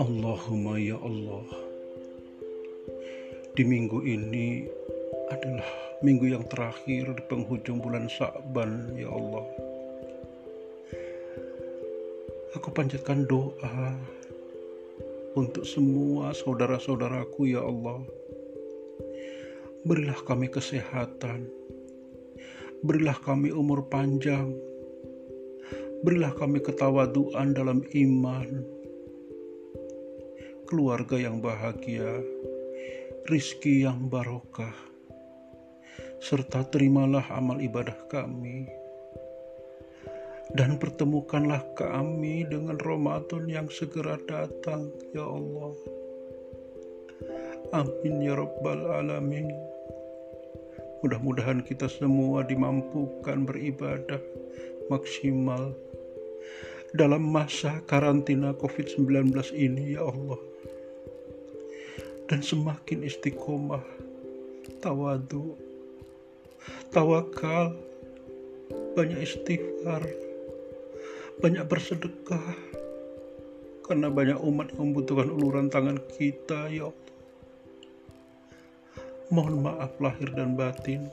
Allahumma ya Allah. Di minggu ini adalah minggu yang terakhir di penghujung bulan Sa'ban ya Allah. Aku panjatkan doa untuk semua saudara-saudaraku ya Allah. Berilah kami kesehatan Berilah kami umur panjang Berilah kami ketawaduan dalam iman keluarga yang bahagia, rizki yang barokah, serta terimalah amal ibadah kami. Dan pertemukanlah kami dengan Ramadan yang segera datang, ya Allah. Amin ya Rabbal Alamin. Mudah-mudahan kita semua dimampukan beribadah maksimal. Dalam masa karantina COVID-19 ini, ya Allah. Dan semakin istiqomah, tawadu, tawakal, banyak istighfar, banyak bersedekah, karena banyak umat membutuhkan uluran tangan kita, ya Allah. Mohon maaf lahir dan batin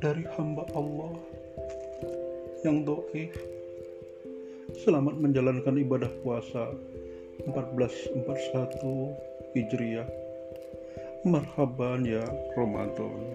dari hamba Allah yang doif. Selamat menjalankan ibadah puasa 1441 Hijriah. Marhaban ya Ramadan.